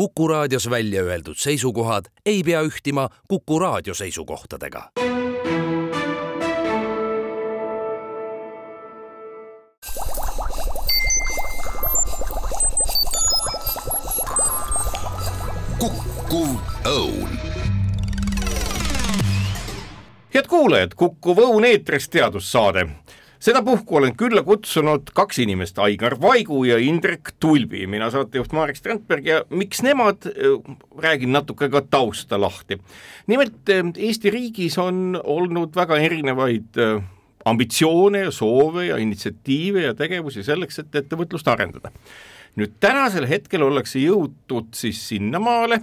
Kuku raadios välja öeldud seisukohad ei pea ühtima Kuku raadio seisukohtadega. kukkuv õun head kuulajad, Kuku Õun eetris teadussaade. Sedapuhku olen külla kutsunud kaks inimest, Aigar Vaigu ja Indrek Tulbi, mina saatejuht Marek Strandberg ja miks nemad, räägin natuke ka tausta lahti. nimelt Eesti riigis on olnud väga erinevaid ambitsioone ja soove ja initsiatiive ja tegevusi selleks, et ettevõtlust arendada. nüüd tänasel hetkel ollakse jõutud siis sinnamaale,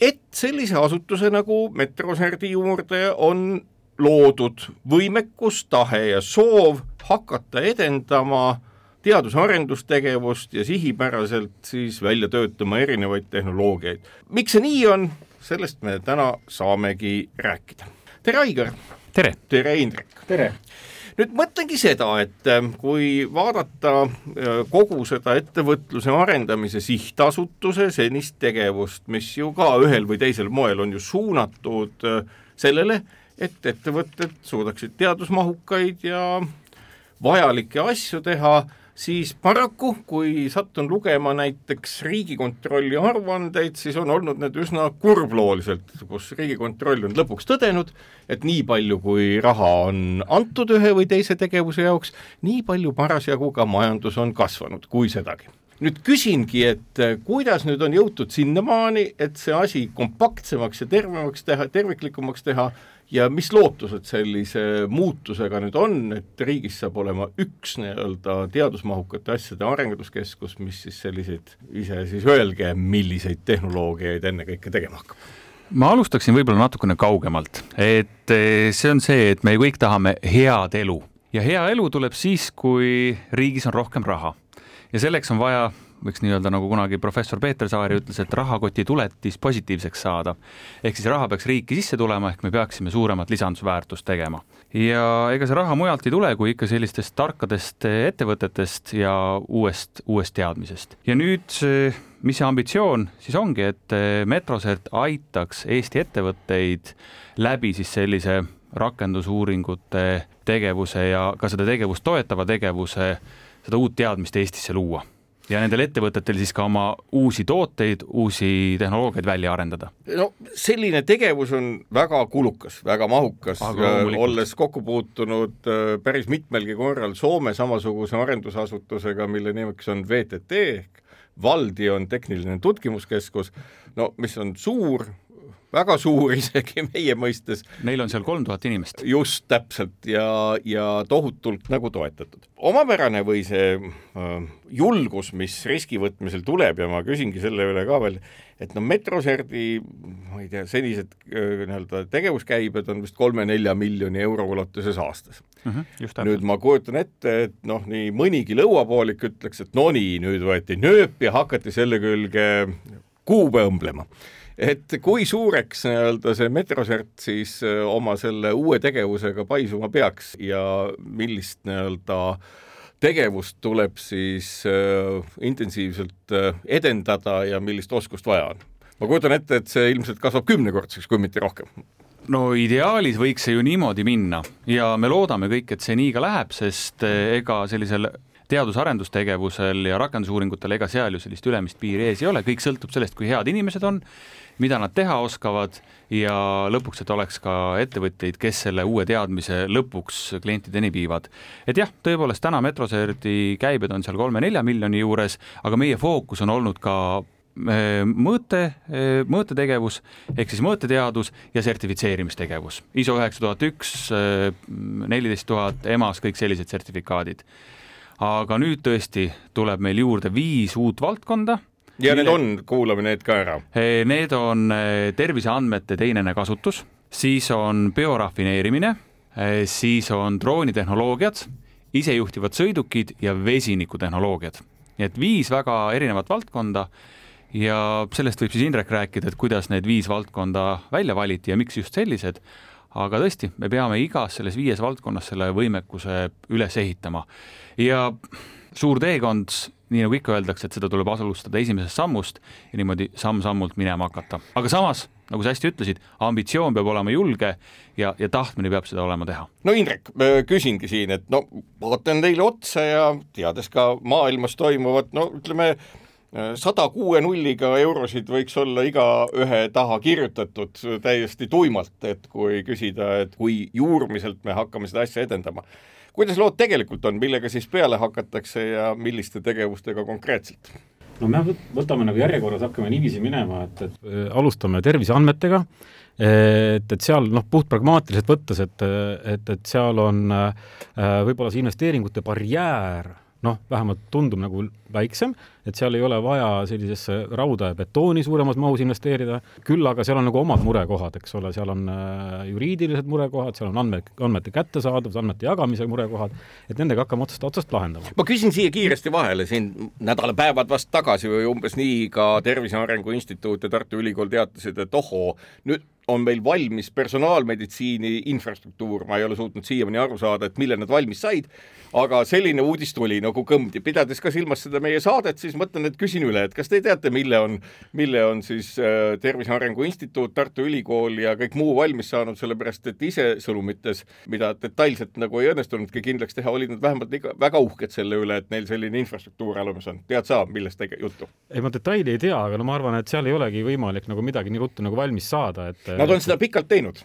et sellise asutuse nagu Metroserdi juurde on loodud võimekus, tahe ja soov hakata edendama teadus-arendustegevust ja sihipäraselt siis välja töötama erinevaid tehnoloogiaid. miks see nii on, sellest me täna saamegi rääkida. tere, Aigar! tere! tere, Indrek! tere! nüüd mõtlengi seda, et äh, kui vaadata äh, kogu seda ettevõtluse arendamise sihtasutuse senist tegevust, mis ju ka ühel või teisel moel on ju suunatud äh, sellele, et ettevõtted suudaksid teadusmahukaid ja vajalikke asju teha siis paraku, kui sattun lugema näiteks Riigikontrolli aruandeid, siis on olnud need üsna kurblooliselt, kus Riigikontroll on lõpuks tõdenud, et nii palju, kui raha on antud ühe või teise tegevuse jaoks, nii palju parasjagu ka majandus on kasvanud, kui sedagi. Nüüd küsingi, et kuidas nüüd on jõutud sinnamaani, et see asi kompaktsemaks ja tervemaks teha, terviklikumaks teha ja mis lootused sellise muutusega nüüd on, et riigis saab olema üks nii-öelda teadusmahukate asjade arenduskeskus, mis siis selliseid, ise siis öelge, milliseid tehnoloogiaid ennekõike tegema hakkab? ma alustaksin võib-olla natukene kaugemalt, et eh, see on see, et me kõik tahame head elu. Ja hea elu tuleb siis, kui riigis on rohkem raha. Ja selleks on vaja võiks nii-öelda nagu kunagi professor Peeter Saari ütles, et rahakoti tuletis positiivseks saada. ehk siis raha peaks riiki sisse tulema, ehk me peaksime suuremat lisandusväärtust tegema. ja ega see raha mujalt ei tule, kui ikka sellistest tarkadest ettevõtetest ja uuest, uuest teadmisest. ja nüüd, mis see ambitsioon siis ongi, et Metrosert aitaks Eesti ettevõtteid läbi siis sellise rakendusuuringute tegevuse ja ka seda tegevust toetava tegevuse, seda uut teadmist Eestisse luua ja nendel ettevõtetel siis ka oma uusi tooteid, uusi tehnoloogiaid välja arendada? no selline tegevus on väga kulukas, väga mahukas, olles kokku puutunud äh, päris mitmelgi korral Soome samasuguse arendusasutusega, mille nimeks on VTT ehk Valdi on tehniline tutkimuskeskus, no mis on suur, väga suur isegi meie mõistes. Neil on seal kolm tuhat inimest. just, täpselt, ja, ja tohutult nagu toetatud. omapärane või see äh, julgus, mis riski võtmisel tuleb ja ma küsingi selle üle ka veel, et no Metroserdi, ma ei tea, senised äh, nii-öelda tegevuskäibed on vist kolme-nelja miljoni euro ulatuses aastas mm. -hmm, nüüd ma kujutan ette, et noh, nii mõnigi lõuapoolik ütleks, et no nii, nüüd võeti nööp ja hakati selle külge kuube õmblema et kui suureks nii-öelda see Metrosert siis äh, oma selle uue tegevusega paisuma peaks ja millist nii-öelda tegevust tuleb siis äh, intensiivselt äh, edendada ja millist oskust vaja on? ma kujutan ette, et see ilmselt kasvab kümnekordseks, kui mitte rohkem. No ideaalis võiks see ju niimoodi minna ja me loodame kõik, et see nii ka läheb, sest äh, ega sellisel teadus-arendustegevusel ja rakendusuuringutel, ega seal ju sellist ülemist piiri ees ei ole, kõik sõltub sellest, kui head inimesed on, mida nad teha oskavad ja lõpuks, et oleks ka ettevõtteid, kes selle uue teadmise lõpuks klientideni viivad. et jah, tõepoolest täna Metroserti käibed on seal kolme-nelja miljoni juures, aga meie fookus on olnud ka äh, mõõte, äh, mõõtetegevus ehk siis mõõteteadus ja sertifitseerimistegevus. ISO üheksa tuhat üks, äh, neliteist tuhat, EMAS, kõik sellised sertifikaadid aga nüüd tõesti tuleb meil juurde viis uut valdkonda. Ja mille... need on, kuulame need ka ära. Need on terviseandmete teinene kasutus, siis on biorafineerimine, siis on droonitehnoloogiad, isejuhtivad sõidukid ja vesinikutehnoloogiad. nii et viis väga erinevat valdkonda ja sellest võib siis Indrek rääkida, et kuidas need viis valdkonda välja valiti ja miks just sellised aga tõesti, me peame igas selles viies valdkonnas selle võimekuse üles ehitama ja suur teekond nii nagu ikka öeldakse, et seda tuleb alustada esimesest sammust ja niimoodi samm-sammult minema hakata. aga samas, nagu sa hästi ütlesid, ambitsioon peab olema julge ja, ja tahtmine peab seda olema teha. no Indrek, küsingi siin, et no vaatan teile otsa ja teades ka maailmas toimuvat, no ütleme, sada kuue nulliga eurosid võiks olla igaühe taha kirjutatud täiesti tuimalt, et kui küsida, et kui juurmiselt me hakkame seda asja edendama kuidas lood tegelikult on, millega siis peale hakatakse ja milliste tegevustega konkreetselt? no me võtame nagu järjekorras, hakkame niiviisi minema, et, et äh, alustame terviseandmetega, et, et seal noh, puht pragmaatiliselt võttes, et, et, et seal on äh, võib-olla see investeeringute barjäär noh, vähemalt tundub nagu väiksem, et seal ei ole vaja sellisesse rauda ja betooni suuremas mahus investeerida, küll aga seal on nagu omad murekohad, eks ole, seal on äh, juriidilised murekohad, seal on andmed, andmete kättesaadavus, andmete jagamise murekohad, et nendega hakkame otsast otsast lahendama. ma küsin siia kiiresti vahele, siin nädalapäevad vast tagasi või umbes nii ka Tervise Arengu Instituut ja Tartu Ülikool teatasid, et ohoo, nüüd on meil valmis personaalmeditsiini infrastruktuur, ma ei ole suutnud siiamaani aru saada, et millal nad valmis said, aga selline uudis tuli nagu kõmdi, pidades ka silmas seda meie saadet, siis mõtlen, et küsin üle, et kas te teate, mille on, mille on siis äh, Tervise Arengu Instituut, Tartu Ülikool ja kõik muu valmis saanud, sellepärast et ise sõnumites, mida detailselt nagu ei õnnestunudki kindlaks teha, olid nad vähemalt ikka väga uhked selle üle, et neil selline infrastruktuur olemas on. tead sa, millest tege-, juttu? ei, ma detaili ei tea, aga no ma arvan, et seal ei olegi võimalik nagu midagi nii ruttu nagu valmis saada, et Nad on seda pikalt teinud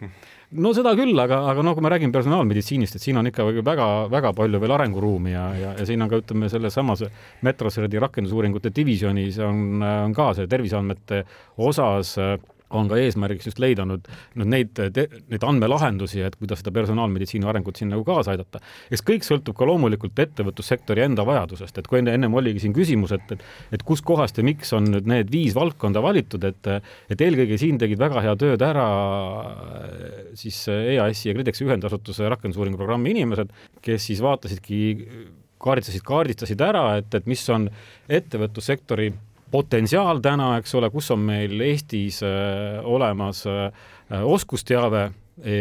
no seda küll, aga, aga noh, kui me räägime personaalmeditsiinist, et siin on ikka väga, väga palju veel arenguruumi ja, ja, ja siin on ka ütleme, selles samas Metrosredi rakendusuuringute divisjonis on, on ka see terviseandmete osas äh, on ka eesmärgiks just leida nüüd, nüüd neid, neid andmelahendusi, et kuidas seda personaalmeditsiini arengut siin nagu kaasa aidata. eks kõik sõltub ka loomulikult ettevõtlussektori enda vajadusest, et kui enne, ennem oligi siin küsimus, et, et et kuskohast ja miks on nüüd need viis valdkonda valitud, et et eelkõige siin tegid väga hea tööd ära siis EAS-i ja KredExi ühendasutuse rakendusuuringu programmi inimesed, kes siis vaatasidki kaardistasid, kaardistasid ära, et, et mis on ettevõtlussektori potentsiaal täna, eks ole, kus on meil Eestis äh, olemas äh, oskusteave e,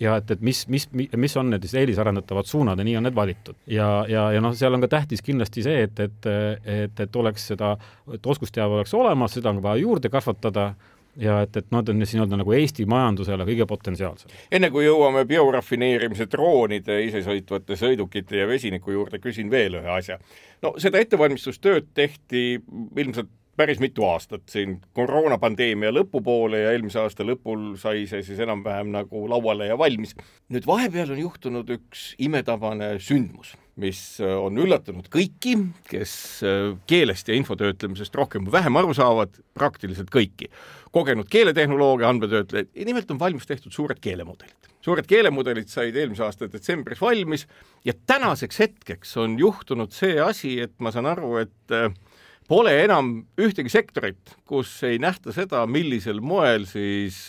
ja et, et mis, mis, mis on need siis eelisarendatavad suunad ja nii on need valitud. ja, ja, ja noh, seal on ka tähtis kindlasti see, et, et, et, et oleks seda, et oskusteave oleks olemas, seda on vaja juurde kasvatada ja et, et nad on nii-öelda nagu Eesti majandusele kõige potentsiaalsem. enne kui jõuame biorafineerimise droonide, isesõitvate sõidukite ja vesiniku juurde, küsin veel ühe asja. no seda ettevalmistustööd tehti ilmselt päris mitu aastat siin koroonapandeemia lõpupoole ja eelmise aasta lõpul sai see siis enam-vähem nagu lauale ja valmis. nüüd vahepeal on juhtunud üks imetabane sündmus mis äh, on üllatanud kõiki, kes äh, keelest ja infotöötlemisest rohkem või vähem aru saavad, praktiliselt kõiki. kogenud keeletehnoloogia andmetöötlejaid, nimelt on valmis tehtud suured keelemudelid. suured keelemudelid said eelmise aasta detsembris valmis ja tänaseks hetkeks on juhtunud see asi, et ma saan aru, et äh, pole enam ühtegi sektorit, kus ei nähta seda, millisel moel siis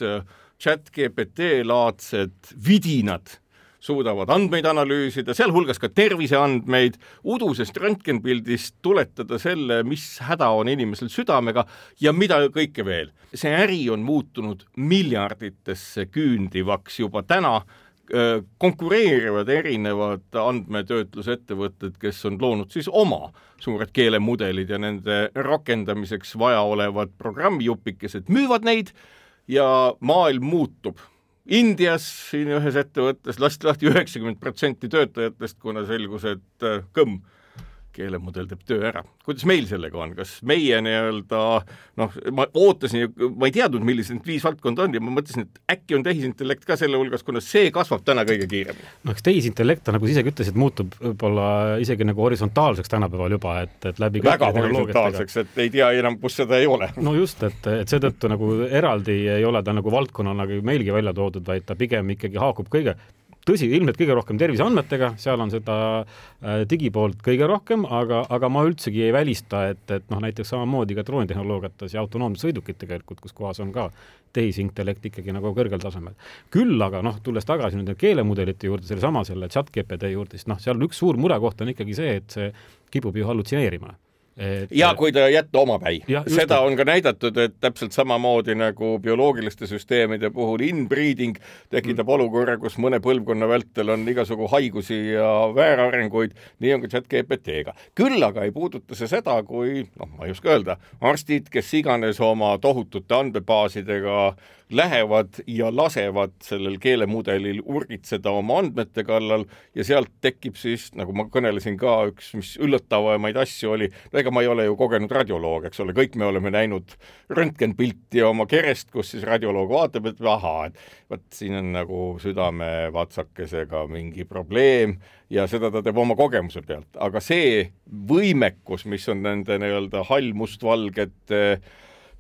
chat GPT laadsed vidinad suudavad andmeid analüüsida, sealhulgas ka terviseandmeid, udusest röntgenpildist tuletada selle, mis häda on inimesel südamega ja mida kõike veel. see äri on muutunud miljarditesse küündivaks juba täna, konkureerivad erinevad andmetöötlusettevõtted, kes on loonud siis oma suured keelemudelid ja nende rakendamiseks vajaolevad programmijupikesed, müüvad neid ja maailm muutub Indias siin ühes ettevõttes lasti lahti üheksakümmend protsenti töötajatest, kuna selgus, et äh, kõmm keelemudel teeb töö ära. kuidas meil sellega on, kas meie nii-öelda noh, ma ootasin, ma ei teadnud, millised need viis valdkonda on ja ma mõtlesin, et äkki on tehisintellekt ka selle hulgas, kuna see kasvab täna kõige kiiremini. no eks tehisintellekt, nagu sa isegi ütlesid, muutub võib-olla isegi nagu horisontaalseks tänapäeval juba, et, et läbi väga horisontaalseks, et ei tea enam, kus seda ei ole. no just, et, et seetõttu nagu eraldi ei ole ta nagu valdkonnana nagu meilgi välja toodud, vaid ta pigem ikkagi haakub kõige tõsi, ilmselt kõige rohkem terviseandmetega, seal on seda äh, digipoolt kõige rohkem, aga, aga ma üldsegi ei välista, et, et noh, näiteks samamoodi ka droonitehnoloogiates ja autonoomsed sõidukid tegelikult, kus kohas on ka tehisintellekt ikkagi nagu kõrgel tasemel. küll aga noh, tulles tagasi nende keelemudelite juurde, sellesama selle chat GPT juurde, siis noh, seal üks suur murekoht on ikkagi see, et see kipub ju hallutseneerima et ja kui ta jätta omapäi. Seda on ka näidatud, et täpselt samamoodi nagu bioloogiliste süsteemide puhul inbreeding tekitab olukorra, kus mõne põlvkonna vältel on igasugu haigusi ja väärarenguid, nii on ka chat-GPT-ga. küll aga ei puuduta see seda, kui noh, ma ei oska öelda, arstid, kes iganes oma tohutute andmebaasidega lähevad ja lasevad sellel keelemudelil urgitseda oma andmete kallal ja sealt tekib siis, nagu ma kõnelesin ka, üks, mis üllatavamaid asju oli, no ega ma ei ole ju kogenud radioloog, eks ole, kõik me oleme näinud röntgenpilti oma kerest, kus siis radioloog vaatab, et ahaa, et vot siin on nagu südamevatsakesega mingi probleem ja seda ta teeb oma kogemuse pealt, aga see võimekus, mis on nende nii-öelda hall-mustvalgete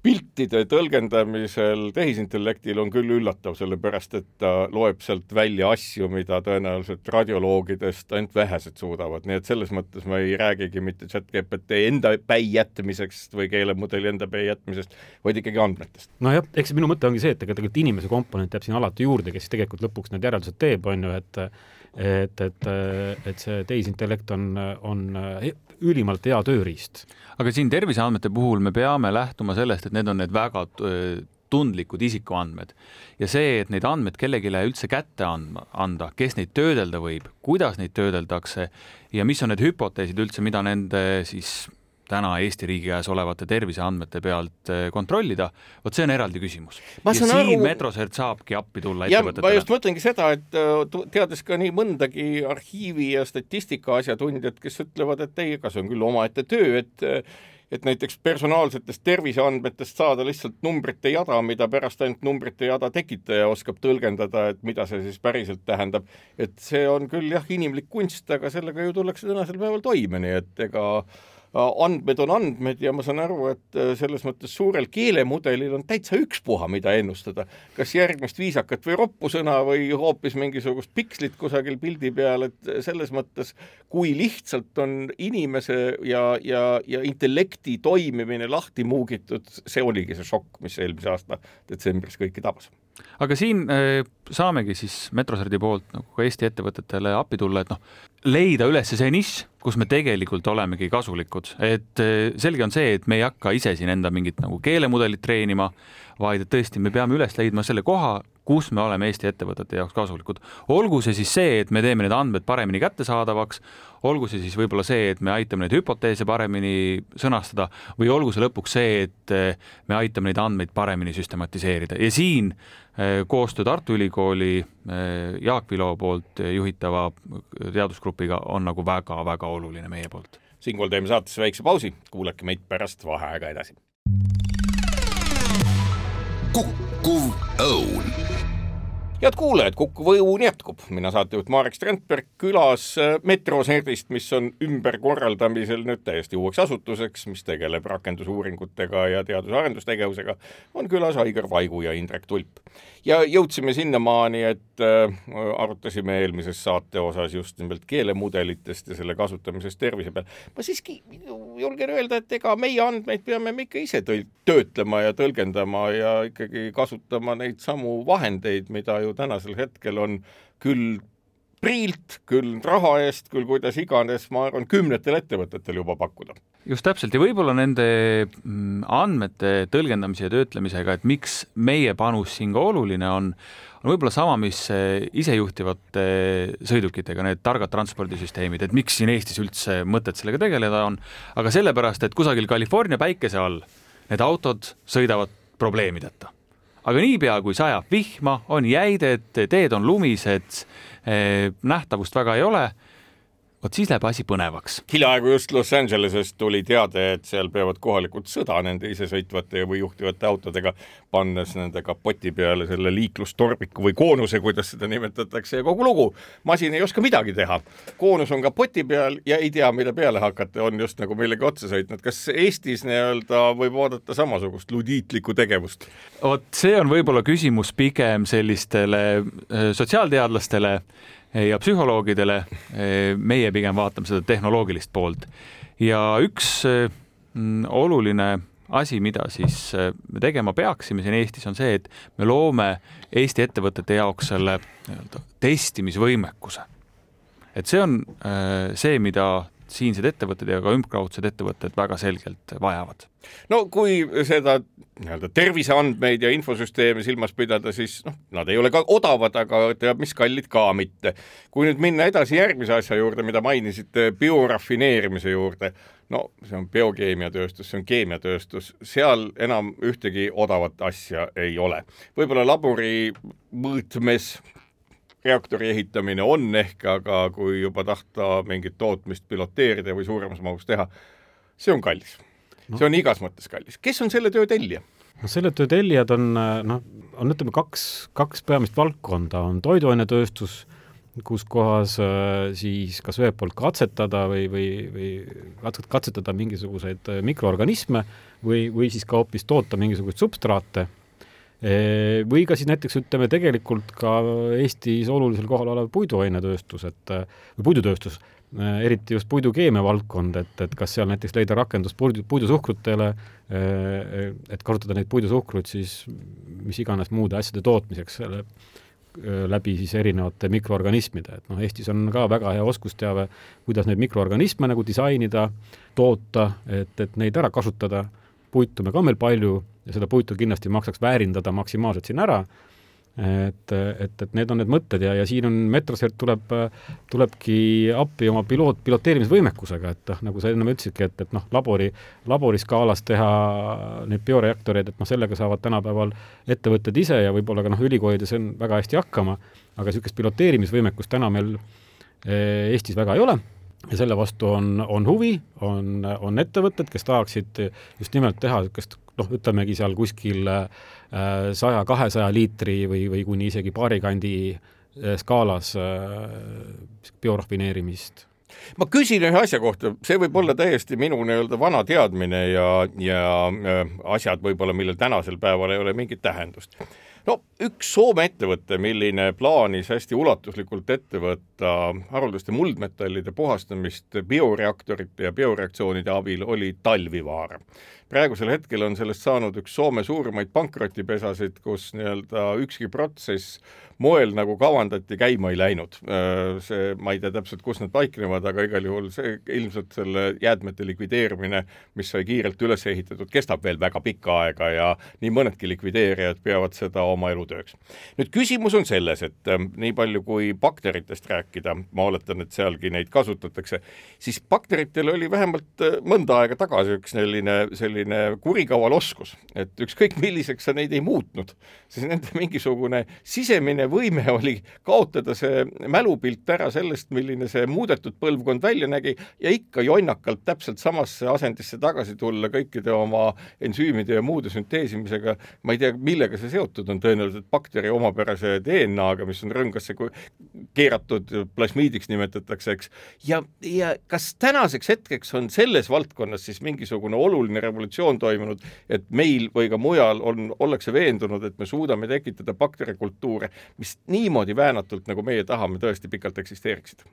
piltide tõlgendamisel tehisintellektil on küll üllatav, sellepärast et ta loeb sealt välja asju, mida tõenäoliselt radioloogidest ainult vähesed suudavad, nii et selles mõttes ma ei räägigi mitte chat-GPT enda päi jätmisest või keelemudeli enda päi jätmisest, vaid ikkagi andmetest. nojah, eks minu mõte ongi see, et ega tegelikult inimese komponent jääb siin alati juurde, kes tegelikult lõpuks need järeldused teeb, on ju, et et, et, et see tehisintellekt on, on ülimalt hea tööriist. aga siin terviseandmete puhul me peame lähtuma sellest, et need on need väga öö, tundlikud isikuandmed ja see, et neid andmeid kellelegi üldse kätte andma, anda, kes neid töödelda võib, kuidas neid töödeldakse ja mis on need hüpoteesid üldse, mida nende siis täna Eesti riigi käes olevate terviseandmete pealt eh, kontrollida, vot see on eraldi küsimus. Ja siin aru- Metrosert saabki appi tulla jah, ma ettevõtetele just mõtlengi seda, et tu- teades ka nii mõndagi arhiivi ja statistika asjatundjat, kes ütlevad, et ei, ega see on küll omaette töö, et et näiteks personaalsetest terviseandmetest saada lihtsalt numbrite jada, mida pärast ainult numbrite jada tekitaja oskab tõlgendada, et mida see siis päriselt tähendab. et see on küll jah, inimlik kunst, aga sellega ju tullakse tänasel päeval toime, nii et ega äh, andmed on andmed ja ma saan aru, et äh, selles mõttes suurel keelemudelil on täitsa ükspuha, mida ennustada. kas järgmist viisakat või roppu sõna või hoopis mingisugust pikslit kusagil pildi peal, et selles mõttes, kui lihtsalt on inimese ja, ja, ja intellekti toimimine lahti muugitud, see oligi see šokk, mis eelmise aasta detsembris kõiki tabas. aga siin äh, saamegi siis Metroserdi poolt nagu ka Eesti ettevõtetele appi tulla, et noh, leida üles see nišš, kus me tegelikult olemegi kasulikud, et äh, selge on see, et me ei hakka ise siin enda mingit nagu keelemudelit treenima, vaid et tõesti, me peame üles leidma selle koha, kus me oleme Eesti ettevõtete jaoks kasulikud. olgu see siis see, et me teeme need andmed paremini kättesaadavaks, olgu see siis võib-olla see, et me aitame neid hüpoteese paremini sõnastada või olgu see lõpuks see, et eh, me aitame neid andmeid paremini süstematiseerida ja siin eh, koostöö Tartu Ülikooli eh, Jaak Vilo poolt juhitava teadusgrupiga on nagu väga-väga oluline meie poolt. siinkohal teeme saatesse väikse pausi, kuulake meid pärast vaheaega edasi. kukkuv head kuulajad, Kukkuv Õun jätkub, mina saatejuht Marek Strandberg külas äh, Metroserdist, mis on ümberkorraldamisel nüüd täiesti uueks asutuseks, mis tegeleb rakendusuuringutega ja teadus-arendustegevusega, on külas Aigar Vaigu ja Indrek Tulp. ja jõudsime sinnamaani, et äh, arutasime eelmises saate osas just nimelt keelemudelitest ja selle kasutamisest tervise peal. ma siiski julgen öelda, et ega meie andmeid peame me ikka ise töötlema ja tõlgendama ja ikkagi kasutama neid samu vahendeid, mida ju tänasel hetkel on küll priilt, küll raha eest, küll kuidas iganes, ma arvan, kümnetel ettevõtetel juba pakkuda. just täpselt ja võib-olla nende mm, andmete tõlgendamise ja töötlemisega, et miks meie panus siin ka oluline on, on võib-olla sama, mis eh, isejuhtivate sõidukitega, need targad transpordisüsteemid, et miks siin Eestis üldse mõtet sellega tegeleda on, aga sellepärast, et kusagil California päikese all need autod sõidavad probleemideta aga niipea, kui sajab vihma, on jäided, teed on lumised, nähtavust väga ei ole, vot siis läheb asi põnevaks. hiljaaegu just Los Angelesest tuli teade, et seal peavad kohalikud sõda nende isesõitvate või juhtivate autodega, pannes nende kapoti peale selle liiklustorbiku või koonuse, kuidas seda nimetatakse ja kogu lugu. masin ei oska midagi teha. koonus on kapoti peal ja ei tea, mida peale hakata, on just nagu millegi otsa sõitnud. kas Eestis nii-öelda võib oodata samasugust ludiitlikku tegevust? vot see on võib-olla küsimus pigem sellistele äh, sotsiaalteadlastele ja psühholoogidele. meie pigem vaatame seda tehnoloogilist poolt ja üks mm, oluline asi, mida siis me tegema peaksime siin Eestis, on see, et me loome Eesti ettevõtete jaoks selle nii-öelda testimisvõimekuse. et see on äh, see, mida siinsed ettevõtted ja ka ümberkaudsed ettevõtted väga selgelt vajavad. no kui seda nii-öelda terviseandmeid ja infosüsteeme silmas pidada, siis noh, nad ei ole ka odavad, aga teab mis kallid ka mitte. kui nüüd minna edasi järgmise asja juurde, mida mainisite, biorafineerimise juurde, no see on biokeemiatööstus, see on keemiatööstus, seal enam ühtegi odavat asja ei ole. võib-olla labori mõõtmes reaktori ehitamine on ehk, aga kui juba tahta mingit tootmist piloteerida või suuremas mahus teha, see on kallis no.. see on igas mõttes kallis. kes on selle töö tellija? no selle töö tellijad on noh, on ütleme kaks, kaks peamist valdkonda, on toiduainetööstus, kus kohas äh, siis kas ühelt poolt katsetada või, või, või katsetada mingisuguseid mikroorganisme või, või siis ka hoopis toota mingisuguseid substraate või ka siis näiteks ütleme tegelikult ka Eestis olulisel kohal olev puiduainetööstus, et või puidutööstus, eriti just puidukeemia valdkond, et, et kas seal näiteks leida rakendust puidu, puidusuhkrutele, et kasutada neid puidusuhkruid siis mis iganes muude asjade tootmiseks selle läbi siis erinevate mikroorganismide, et noh, Eestis on ka väga hea oskusteave, kuidas neid mikroorganisme nagu disainida, toota, et, et neid ära kasutada, puitu me ka meil palju ja seda puitu kindlasti maksaks väärindada maksimaalselt siin ära, et, et, et need on need mõtted ja, ja siin on Metrosert tuleb, tulebki appi oma piloot, piloteerimisvõimekusega, et noh, nagu sa ennem ütlesidki, et, et noh, labori, laboriskaalas teha neid bioreaktoreid, et noh, sellega saavad tänapäeval ettevõtted ise ja võib-olla ka noh, ülikoolides on väga hästi hakkama, aga niisugust piloteerimisvõimekust täna meil eh, Eestis väga ei ole ja selle vastu on, on huvi, on, on ettevõtted, kes tahaksid just nimelt teha niisugust noh, ütlemegi seal kuskil äh, saja, kahesaja liitri või, või kuni isegi paari kandi äh, skaalas äh, biorafineerimist. Ma küsin ühe asja kohta, see võib olla täiesti minu nii-öelda vana teadmine ja, ja asjad võib-olla, millel tänasel päeval ei ole mingit tähendust no üks Soome ettevõte, milline plaanis hästi ulatuslikult ette võtta haruldaste muldmetallide puhastamist bioreaktorite ja bioreaktsioonide abil, oli Talvivaara praegusel hetkel on sellest saanud üks Soome suurimaid pankrotipesasid, kus nii-öelda ükski protsess moel, nagu kavandati, käima ei läinud. See, ma ei tea täpselt, kus nad paiknevad, aga igal juhul see ilmselt selle jäätmete likvideerimine, mis sai kiirelt üles ehitatud, kestab veel väga pikka aega ja nii mõnedki likvideerijad peavad seda oma elutööks. nüüd küsimus on selles, et nii palju kui bakteritest rääkida, ma oletan, et sealgi neid kasutatakse, siis bakteritel oli vähemalt mõnda aega tagasi üks selline selline kurikaval oskus, et ükskõik milliseks sa neid ei muutnud, siis nende mingisugune sisemine võime oli kaotada see mälupilt ära sellest, milline see muudetud põlvkond välja nägi ja ikka jonnakalt täpselt samasse asendisse tagasi tulla kõikide oma ensüümide ja muude sünteesimisega. ma ei tea, millega see seotud on, tõenäoliselt bakteri omapärase DNA-ga, mis on rõngasse keeratud, plasmiidiks nimetatakse, eks. ja, ja kas tänaseks hetkeks on selles valdkonnas siis mingisugune oluline revolutsioon toimunud, et meil või ka mujal on, ollakse veendunud, et me suudame tekitada bakterikultuure, mis niimoodi väänatult, nagu meie tahame, tõesti pikalt eksisteeriksid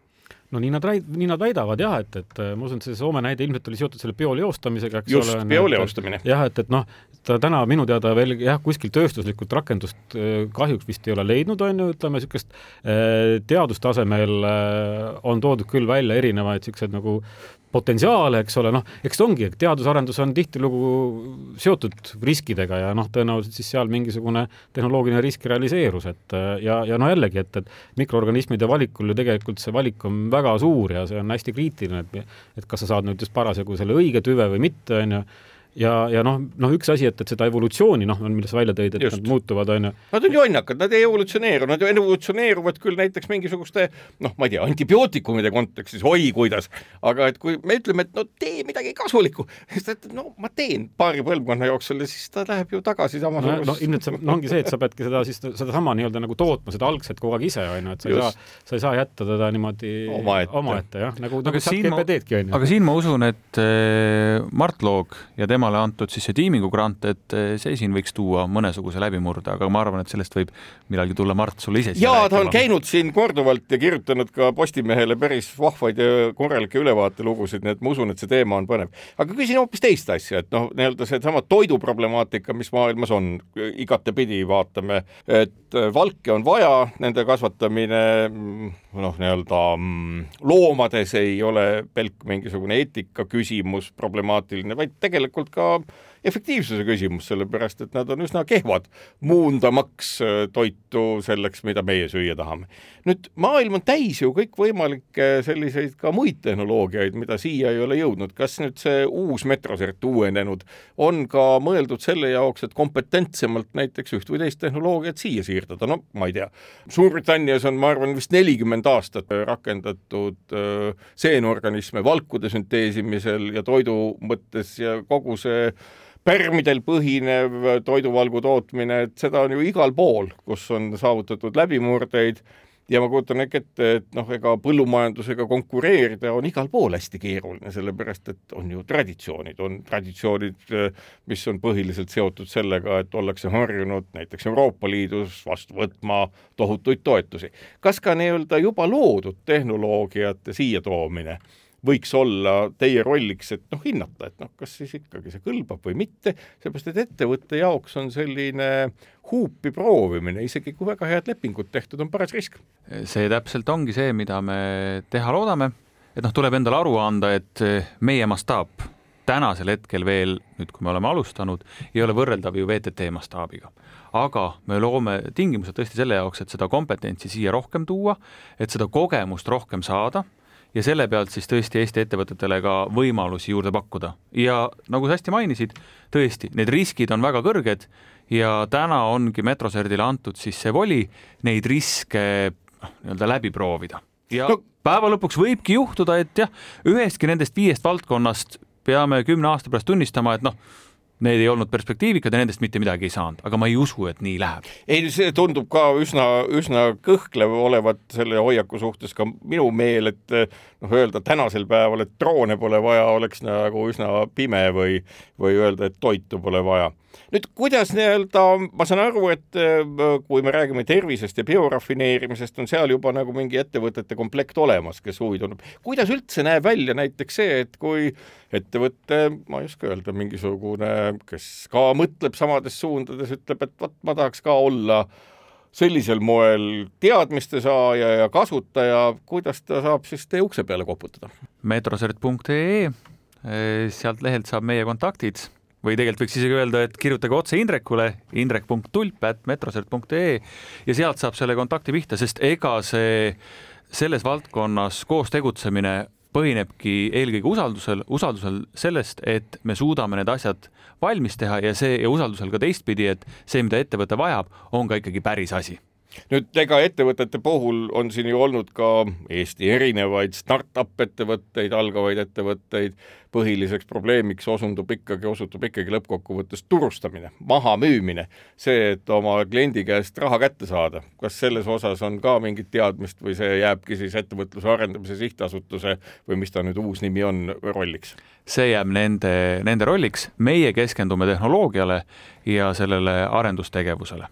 no nii nad nii nad väidavad jah, et, et ma usun, et see Soome näide ilmselt oli seotud selle bioleostamisega, eks just, ole. just, bioleostamine. jah, et, et noh, ta täna minu teada veel jah, kuskil tööstuslikult rakendust äh, kahjuks vist ei ole leidnud, on ju, ütleme niisugust äh, teadustasemel äh, on toodud küll välja erinevaid niisuguseid nagu potentsiaale, eks ole, noh, eks ongi, teadus-arendus on tihtilugu seotud riskidega ja noh, tõenäoliselt siis seal mingisugune tehnoloogiline risk realiseerus, et ja, ja no jällegi, et, et mikroorganismide valikul ju tegelikult see valik on väga suur ja see on hästi kriitiline, et et kas sa saad nüüd just parasjagu selle õige tüve või mitte, on ju ja, ja noh, noh üks asi, et, et seda evolutsiooni noh, millest sa välja tõid, et Just. nad muutuvad, on ju. Nad on jonnakad, nad ei evolutsioneeru, nad evolutsioneeruvad küll näiteks mingisuguste noh, ma ei tea, antibiootikumide kontekstis, oi kuidas, aga et kui me ütleme, et no tee midagi kasulikku, siis ta ütleb, no ma teen paari põlvkonna jooksul ja siis ta läheb ju tagasi samasugust no, no ilmselt see no, ongi see, et sa peadki seda siis, sedasama nii-öelda nagu tootma, seda algset kogu aeg ise, on ju, et sa ei saa, sa ei saa jätta teda niimoodi omaette oma jah, nagu, nagu ChatGPT-dki, on ju. aga siin ma usun, et äh, Mart Loog ja tema temale antud siis see tiimingu grant, et eh, see siin võiks tuua mõnesuguse läbimurde, aga ma arvan, et sellest võib millalgi tulla Mart sulle ise. ja ta on käinud siin korduvalt ja kirjutanud ka Postimehele päris vahvaid ja korralikke ülevaatelugusid, nii et ma usun, et see teema on põnev. aga küsin hoopis teist asja, et noh, nii-öelda seesama toiduproblemaatika, mis maailmas on, igatepidi vaatame, et valke on vaja, nende kasvatamine noh, nii-öelda mm, loomades ei ole pelk mingisugune eetika küsimus problemaatiline, vaid tegelikult ka efektiivsuse küsimus, sellepärast et nad on üsna kehvad muundamaks äh, toitu selleks, mida meie süüa tahame. nüüd maailm on täis ju kõikvõimalikke selliseid ka muid tehnoloogiaid, mida siia ei ole jõudnud, kas nüüd see uus metrosert uuenenud on ka mõeldud selle jaoks, et kompetentsemalt näiteks üht või teist tehnoloogiat siia siirdada, no ma ei tea. Suurbritannias on, ma arvan, vist nelikümmend aastat rakendatud äh, seenorganisme valkude sünteesimisel ja toidu mõttes ja kogu see pärmidel põhinev toiduvalgu tootmine, et seda on ju igal pool, kus on saavutatud läbimurdeid ja ma kujutan äkki ette, et noh, ega põllumajandusega konkureerida on igal pool hästi keeruline, sellepärast et on ju traditsioonid, on traditsioonid, mis on põhiliselt seotud sellega, et ollakse harjunud näiteks Euroopa Liidus vastu võtma tohutuid toetusi. kas ka nii-öelda juba loodud tehnoloogiate siia toomine võiks olla teie rolliks, et noh, hinnata, et noh, kas siis ikkagi see kõlbab või mitte, seepärast et ettevõtte jaoks on selline huupi proovimine, isegi kui väga head lepingud tehtud, on paras risk. see täpselt ongi see, mida me teha loodame, et noh, tuleb endale aru anda, et meie mastaap tänasel hetkel veel, nüüd kui me oleme alustanud, ei ole võrreldav ju VTT mastaabiga. aga me loome tingimused tõesti selle jaoks, et seda kompetentsi siia rohkem tuua, et seda kogemust rohkem saada ja selle pealt siis tõesti Eesti ettevõtetele ka võimalusi juurde pakkuda. ja nagu sa hästi mainisid, tõesti, need riskid on väga kõrged ja täna ongi Metroserdile antud siis see voli neid riske noh, nii-öelda läbi proovida. ja no. päeva lõpuks võibki juhtuda, et jah, ühestki nendest viiest valdkonnast peame kümne aasta pärast tunnistama, et noh, need ei olnud perspektiivikad ja nendest mitte midagi ei saanud, aga ma ei usu, et nii läheb. ei, see tundub ka üsna, üsna kõhklev olevat selle hoiaku suhtes ka minu meel, et noh, öelda tänasel päeval, et droone pole vaja, oleks nagu üsna pime või, või öelda, et toitu pole vaja nüüd kuidas nii-öelda, ma saan aru, et äh, kui me räägime tervisest ja biorafineerimisest, on seal juba nagu mingi ettevõtete komplekt olemas, kes huvi tunneb. kuidas üldse näeb välja näiteks see, et kui ettevõte, ma ei oska öelda, mingisugune, kes ka mõtleb samades suundades, ütleb, et vot ma tahaks ka olla sellisel moel teadmiste saaja ja kasutaja, kuidas ta saab siis teie ukse peale koputada? metrosert.ee, sealt lehelt saab meie kontaktid või tegelikult võiks isegi öelda, et kirjutage otse Indrekule, indrek.tulp.metrosert.ee ja sealt saab selle kontakti pihta, sest ega see selles valdkonnas koos tegutsemine põhinebki eelkõige usaldusel, usaldusel sellest, et me suudame need asjad valmis teha ja see ja usaldusel ka teistpidi, et see, mida ettevõte vajab, on ka ikkagi päris asi nüüd ega ettevõtete puhul on siin ju olnud ka Eesti erinevaid startup ettevõtteid, algavaid ettevõtteid, põhiliseks probleemiks osundub ikkagi, osutub ikkagi lõppkokkuvõttes turustamine, mahamüümine, see, et oma kliendi käest raha kätte saada. kas selles osas on ka mingit teadmist või see jääbki siis Ettevõtluse Arendamise Sihtasutuse või mis ta nüüd uus nimi on, rolliks? see jääb nende, nende rolliks, meie keskendume tehnoloogiale ja sellele arendustegevusele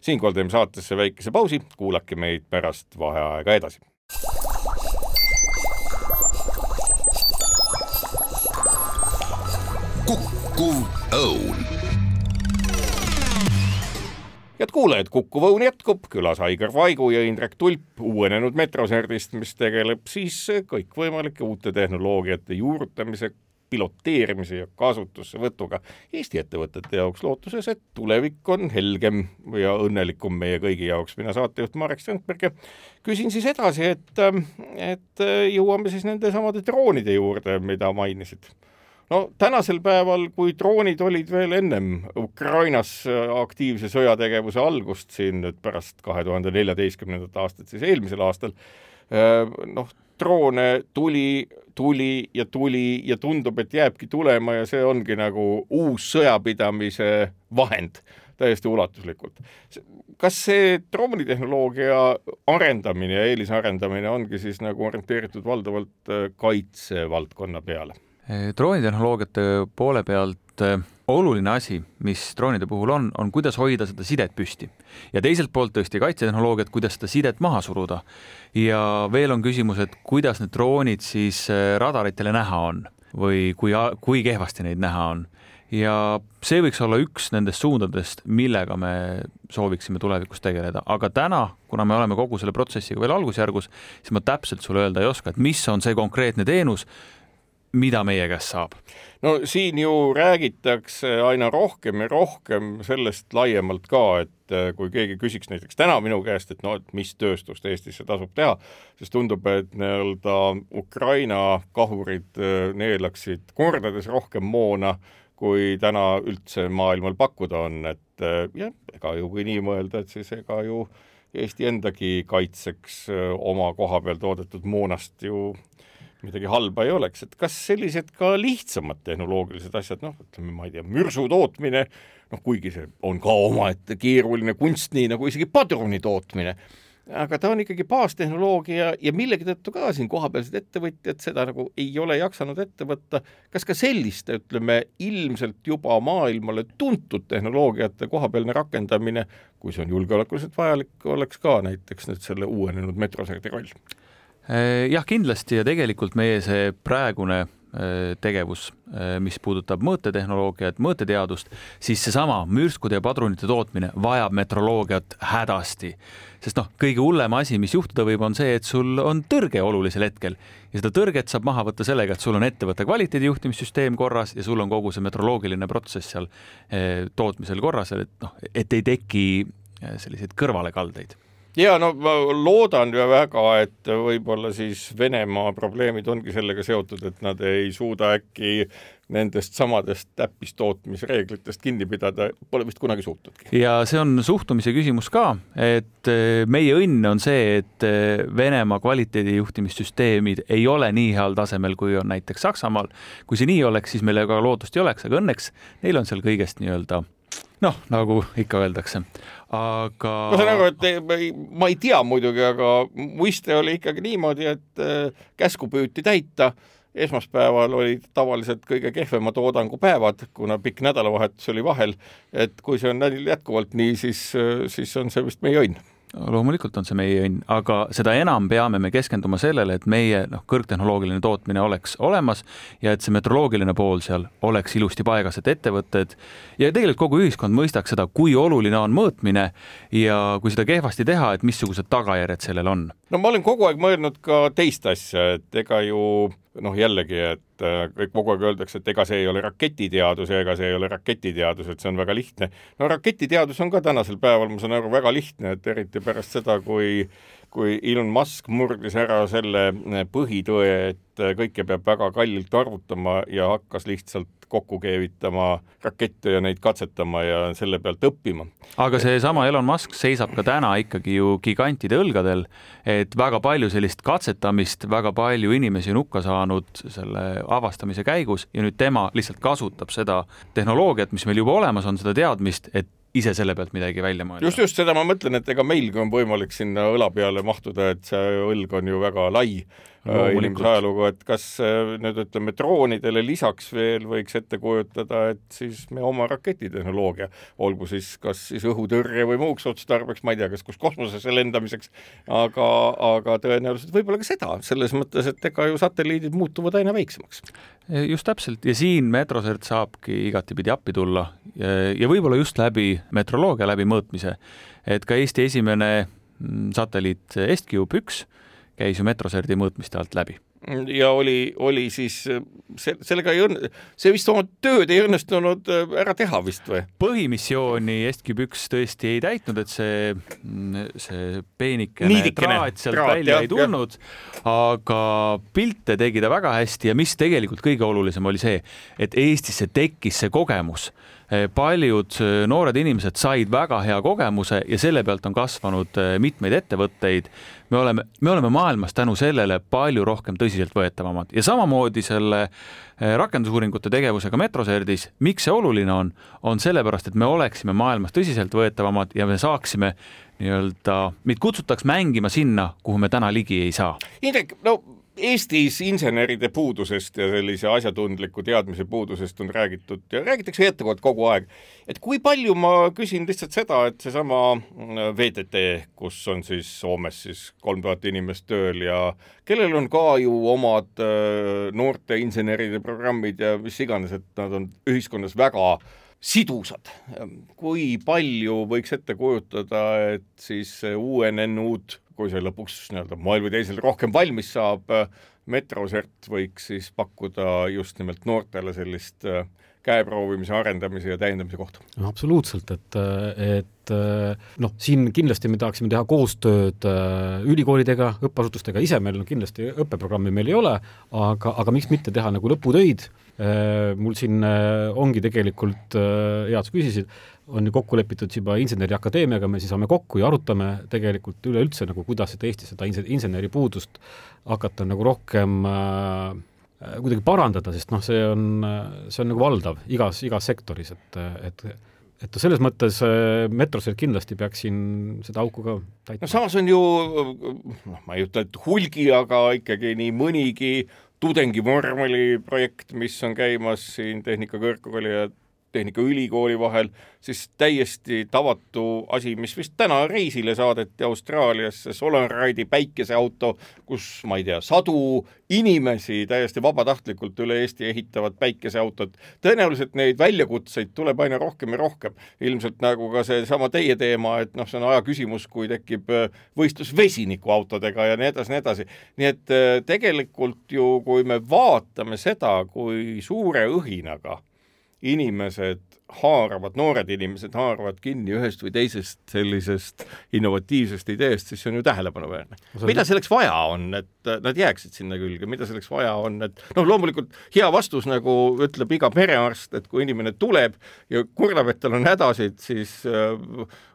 siinkohal teeme saatesse väikese pausi, kuulake meid pärast vaheaega edasi. kukkuv õun head kuulajad, Kuku Õun jätkub, külas Aigar Vaigu ja Indrek Tulp uuenenud Metroserdist, mis tegeleb siis kõikvõimalike uute tehnoloogiate juurutamise, piloteerimise ja kasutussevõtuga Eesti ettevõtete jaoks lootuses, et tulevik on helgem ja õnnelikum meie kõigi jaoks. mina saatejuht Marek Strandberg ja küsin siis edasi, et, et jõuame siis nende samade droonide juurde, mida mainisid no tänasel päeval, kui droonid olid veel ennem Ukrainas aktiivse sõjategevuse algust siin nüüd pärast kahe tuhande neljateistkümnendat aastat, siis eelmisel aastal noh, droone tuli, tuli ja tuli ja tundub, et jääbki tulema ja see ongi nagu uus sõjapidamise vahend täiesti ulatuslikult. kas see droonitehnoloogia arendamine ja eelisarendamine ongi siis nagu orienteeritud valdavalt äh, kaitsevaldkonna peale? droonitehnoloogiate poole pealt äh, oluline asi, mis droonide puhul on, on kuidas hoida seda sidet püsti. Ja teiselt poolt tõesti kaitsetehnoloogiat, kuidas seda sidet maha suruda. ja veel on küsimus, et kuidas need droonid siis äh, radaritele näha on või kui, kui kehvasti neid näha on. Ja see võiks olla üks nendest suundadest, millega me sooviksime tulevikus tegeleda, aga täna, kuna me oleme kogu selle protsessiga veel algusjärgus, siis ma täpselt sulle öelda ei oska, et mis on see konkreetne teenus, mida meie käest saab? no siin ju räägitakse aina rohkem ja rohkem sellest laiemalt ka, et äh, kui keegi küsiks näiteks täna minu käest, et no, et mis tööstust Eestisse tasub teha, siis tundub, et nii-öelda Ukraina kahurid äh, neelaksid kordades rohkem moona kui täna üldse maailmal pakkuda on, et äh, jah, ega ju kui nii mõelda, et siis ega ju Eesti endagi kaitseks oma koha peal toodetud moonast ju midagi halba ei oleks, et kas sellised ka lihtsamad tehnoloogilised asjad, noh, ütleme, ma ei tea, mürsu tootmine, noh, kuigi see on ka omaette keeruline kunst, nii nagu isegi padruni tootmine, aga ta on ikkagi baastehnoloogia ja millegi tõttu ka siin kohapealsed ettevõtjad seda nagu ei ole jaksanud ette võtta. kas ka selliste, ütleme, ilmselt juba maailmale tuntud tehnoloogiate kohapealne rakendamine, kui see on julgeolekuliselt vajalik, oleks ka näiteks nüüd selle uuenenud metroserdi roll? Äh, jah, kindlasti ja tegelikult meie see praegune äh, tegevus, äh, mis puudutab mõõtetehnoloogiat, mõõteteadust, siis seesama mürskude ja padrunite tootmine vajab metroloogiat hädasti. sest noh, kõige hullem asi, mis juhtuda võib, on see, et sul on tõrge olulisel hetkel ja seda tõrget saab maha võtta sellega, et sul on ettevõtte kvaliteedijuhtimissüsteem korras ja sul on kogu see metroloogiline protsess seal tootmisel korras, et noh, et ei teki selliseid kõrvalekaldeid ja no ma loodan ju väga, et võib-olla siis Venemaa probleemid ongi sellega seotud, et nad ei suuda äkki nendest samadest täppistootmisreeglitest kinni pidada, pole vist kunagi suutnudki. ja see on suhtumise küsimus ka, et eh, meie õnn on see, et eh, Venemaa kvaliteedijuhtimissüsteemid ei ole nii heal tasemel, kui on näiteks Saksamaal. kui see nii oleks, siis meil ka lootust ei oleks, aga õnneks neil on seal kõigest nii-öelda noh, nagu ikka öeldakse, aga. aru, et ma ei tea muidugi, aga muiste oli ikkagi niimoodi, et äh, käsku püüti täita esmaspäeval olid tavaliselt kõige kehvema toodangu päevad, kuna pikk nädalavahetus oli vahel, et kui see on jätkuvalt nii, siis, äh, siis on see vist meie õnn loomulikult on see meie õnn, aga seda enam peame me keskenduma sellele, et meie noh, kõrgtehnoloogiline tootmine oleks olemas ja et see metroloogiline pool seal oleks ilusti paigas, et ettevõtted ja tegelikult kogu ühiskond mõistaks seda, kui oluline on mõõtmine ja kui seda kehvasti teha, et missugused tagajärjed sellel on. no ma olen kogu aeg mõelnud ka teist asja, et ega ju noh, jällegi, et äh, kogu aeg öeldakse, et ega see ei ole raketiteadus ja ega see ei ole raketiteadus, et see on väga lihtne. no raketiteadus on ka tänasel päeval, ma saan aru, väga lihtne, et eriti pärast seda, kui kui Elon Musk murdis ära selle põhitõe, et kõike peab väga kallilt arvutama ja hakkas lihtsalt kokku keevitama rakette ja neid katsetama ja selle pealt õppima. aga seesama Elon Musk seisab ka täna ikkagi ju gigantide õlgadel, et väga palju sellist katsetamist, väga palju inimesi on hukka saanud selle avastamise käigus ja nüüd tema lihtsalt kasutab seda tehnoloogiat, mis meil juba olemas on, seda teadmist, et ise selle pealt midagi välja mõelda. just, just seda ma mõtlen, et ega meilgi on võimalik sinna õla peale mahtuda, et see õlg on ju väga lai inimese ajalugu, et kas äh, nüüd ütleme, droonidele lisaks veel võiks ette kujutada, et siis me oma raketitehnoloogia, olgu siis kas siis õhutõrje või muuks otstarbeks, ma ei tea, kas kus kosmosesse lendamiseks, aga, aga tõenäoliselt võib-olla ka seda, selles mõttes, et ega ju satelliidid muutuvad aina väiksemaks. just täpselt ja siin Metrosert saabki igatipidi appi tulla ja, ja võib-olla just läbi metroloogia, läbi mõõtmise, et ka Eesti esimene mm, satelliit EstCube üks käis ju metroserdi mõõtmiste alt läbi ja oli, oli siis see, sellega ei õnn-, see vist oma tööd ei õnnestunud äh, ära teha vist või? põhimissiooni Estküb üks tõesti ei täitnud, et see, see peenikene traat sealt traat, välja jah, ei tulnud, aga pilte tegi ta väga hästi ja mis tegelikult kõige olulisem oli see, et Eestisse tekkis see kogemus paljud eh, noored inimesed said väga hea kogemuse ja selle pealt on kasvanud eh, mitmeid ettevõtteid. me oleme, me oleme maailmas tänu sellele palju rohkem tõsiseltvõetavamad ja samamoodi selle rakendusuuringute tegevusega Metroserdis, miks see oluline on, on sellepärast, et me oleksime maailmas tõsiseltvõetavamad ja me saaksime nii-öelda, meid kutsutaks mängima sinna, kuhu me täna ligi ei saa. Indrek, no Eestis inseneride puudusest ja sellise asjatundliku teadmise puudusest on räägitud ja räägitakse jätkuvalt kogu aeg. et kui palju, ma küsin lihtsalt seda, et seesama mm, VTT, kus on siis Soomes siis kolm tuhat inimest tööl ja kellel on ka ju omad äh, noorte inseneride programmid ja mis iganes, et nad on ühiskonnas väga sidusad. kui palju võiks ette kujutada, et siis UNNU-d kui see lõpuks nii-öelda moel või teisel rohkem valmis saab, Metrosert võiks siis pakkuda just nimelt noortele sellist äh, käeproovimise, arendamise ja täiendamise kohta. no absoluutselt, et, et noh, siin kindlasti me tahaksime teha koostööd äh, ülikoolidega, õppeasutustega, ise meil no kindlasti õppeprogrammi meil ei ole, aga, aga miks mitte teha nagu lõputöid, äh, mul siin ongi tegelikult, hea, et sa küsisid, on ju kokku lepitud juba Inseneriakadeemiaga, me siis saame kokku ja arutame tegelikult üleüldse nagu, kuidas seda Eestis seda inseneripuudust hakata nagu rohkem äh, kuidagi parandada, sest noh, see on, see on nagu valdav igas, igas sektoris, et, et et selles mõttes äh, Metrosel kindlasti peaks siin seda auku ka täitma. no samas on ju, noh, ma ei ütle, et hulgi, aga ikkagi nii mõnigi tudengivormeli projekt, mis on käimas siin Tehnikakõrgkooli ja Tehnikaülikooli vahel, siis täiesti tavatu asi, mis vist täna reisile saadeti Austraaliasse, Solaride'i päikeseauto, kus ma ei tea, sadu inimesi täiesti vabatahtlikult üle Eesti ehitavad päikeseautot. tõenäoliselt neid väljakutseid tuleb aina rohkem ja rohkem. ilmselt nagu ka seesama teie teema, et noh, see on aja küsimus, kui tekib äh, võistlus vesinikuautodega ja nii edasi, nii edasi. nii et äh, tegelikult ju, kui me vaatame seda, kui suure õhinaga inimesed haaravad, noored inimesed haaravad kinni ühest või teisest sellisest innovatiivsest ideest, siis see on ju tähelepanuväärne. mida selleks vaja on, et nad jääksid sinna külge, mida selleks vaja on, et noh, loomulikult hea vastus, nagu ütleb iga perearst, et kui inimene tuleb ja kurdab, et tal on hädasid, siis äh,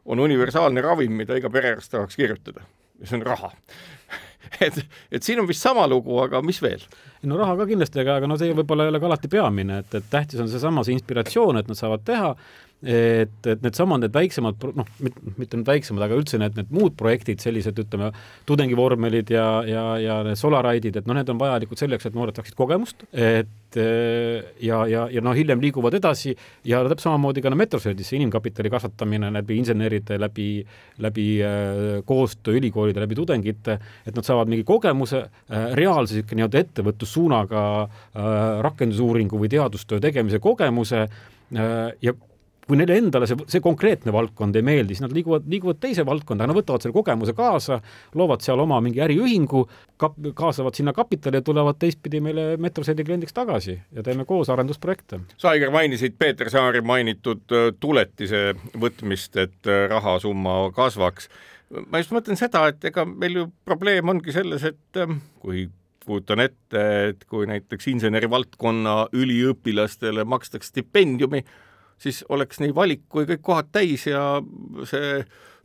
on universaalne ravim, mida iga perearst tahaks kirjutada. Ja see on raha et, et siin on vist sama lugu, aga mis veel? no raha ka kindlasti, aga, aga no see võib-olla ei ole ka alati peamine, et, et tähtis on seesama see inspiratsioon, et nad saavad teha et, et needsamad, need väiksemad, noh, mitte nüüd väiksemad, aga üldse need, need muud projektid, sellised ütleme, tudengivormelid ja, ja, ja need Solaride'id, et noh, need on vajalikud selleks, et noored saaksid kogemust, et ja, ja, ja noh, hiljem liiguvad edasi ja täpselt samamoodi ka no Metroserdis see inimkapitali kasvatamine läbi inseneride, läbi, läbi äh, koostöö ülikoolide, läbi tudengite, et nad saavad mingi kogemuse äh,, reaalse niisugune nii-öelda ettevõtlussuunaga rakendusuuringu või teadustöö tegemise kogemuse ja kui neile endale see, see konkreetne valdkond ei meeldi, siis nad liiguvad, liiguvad teise valdkonda, nad võtavad selle kogemuse kaasa, loovad seal oma mingi äriühingu, kap-, kaasavad sinna kapitali ja tulevad teistpidi meile Metroseli kliendiks tagasi ja teeme koos arendusprojekte. sa, Aigar, mainisid Peeter Saari mainitud äh, tuletise võtmist, et äh, rahasumma kasvaks. ma just mõtlen seda, et ega meil ju probleem ongi selles, et ähm, kui kujutan ette, et kui näiteks insenerivaldkonna üliõpilastele makstakse stipendiumi, siis oleks nii valik kui kõik kohad täis ja see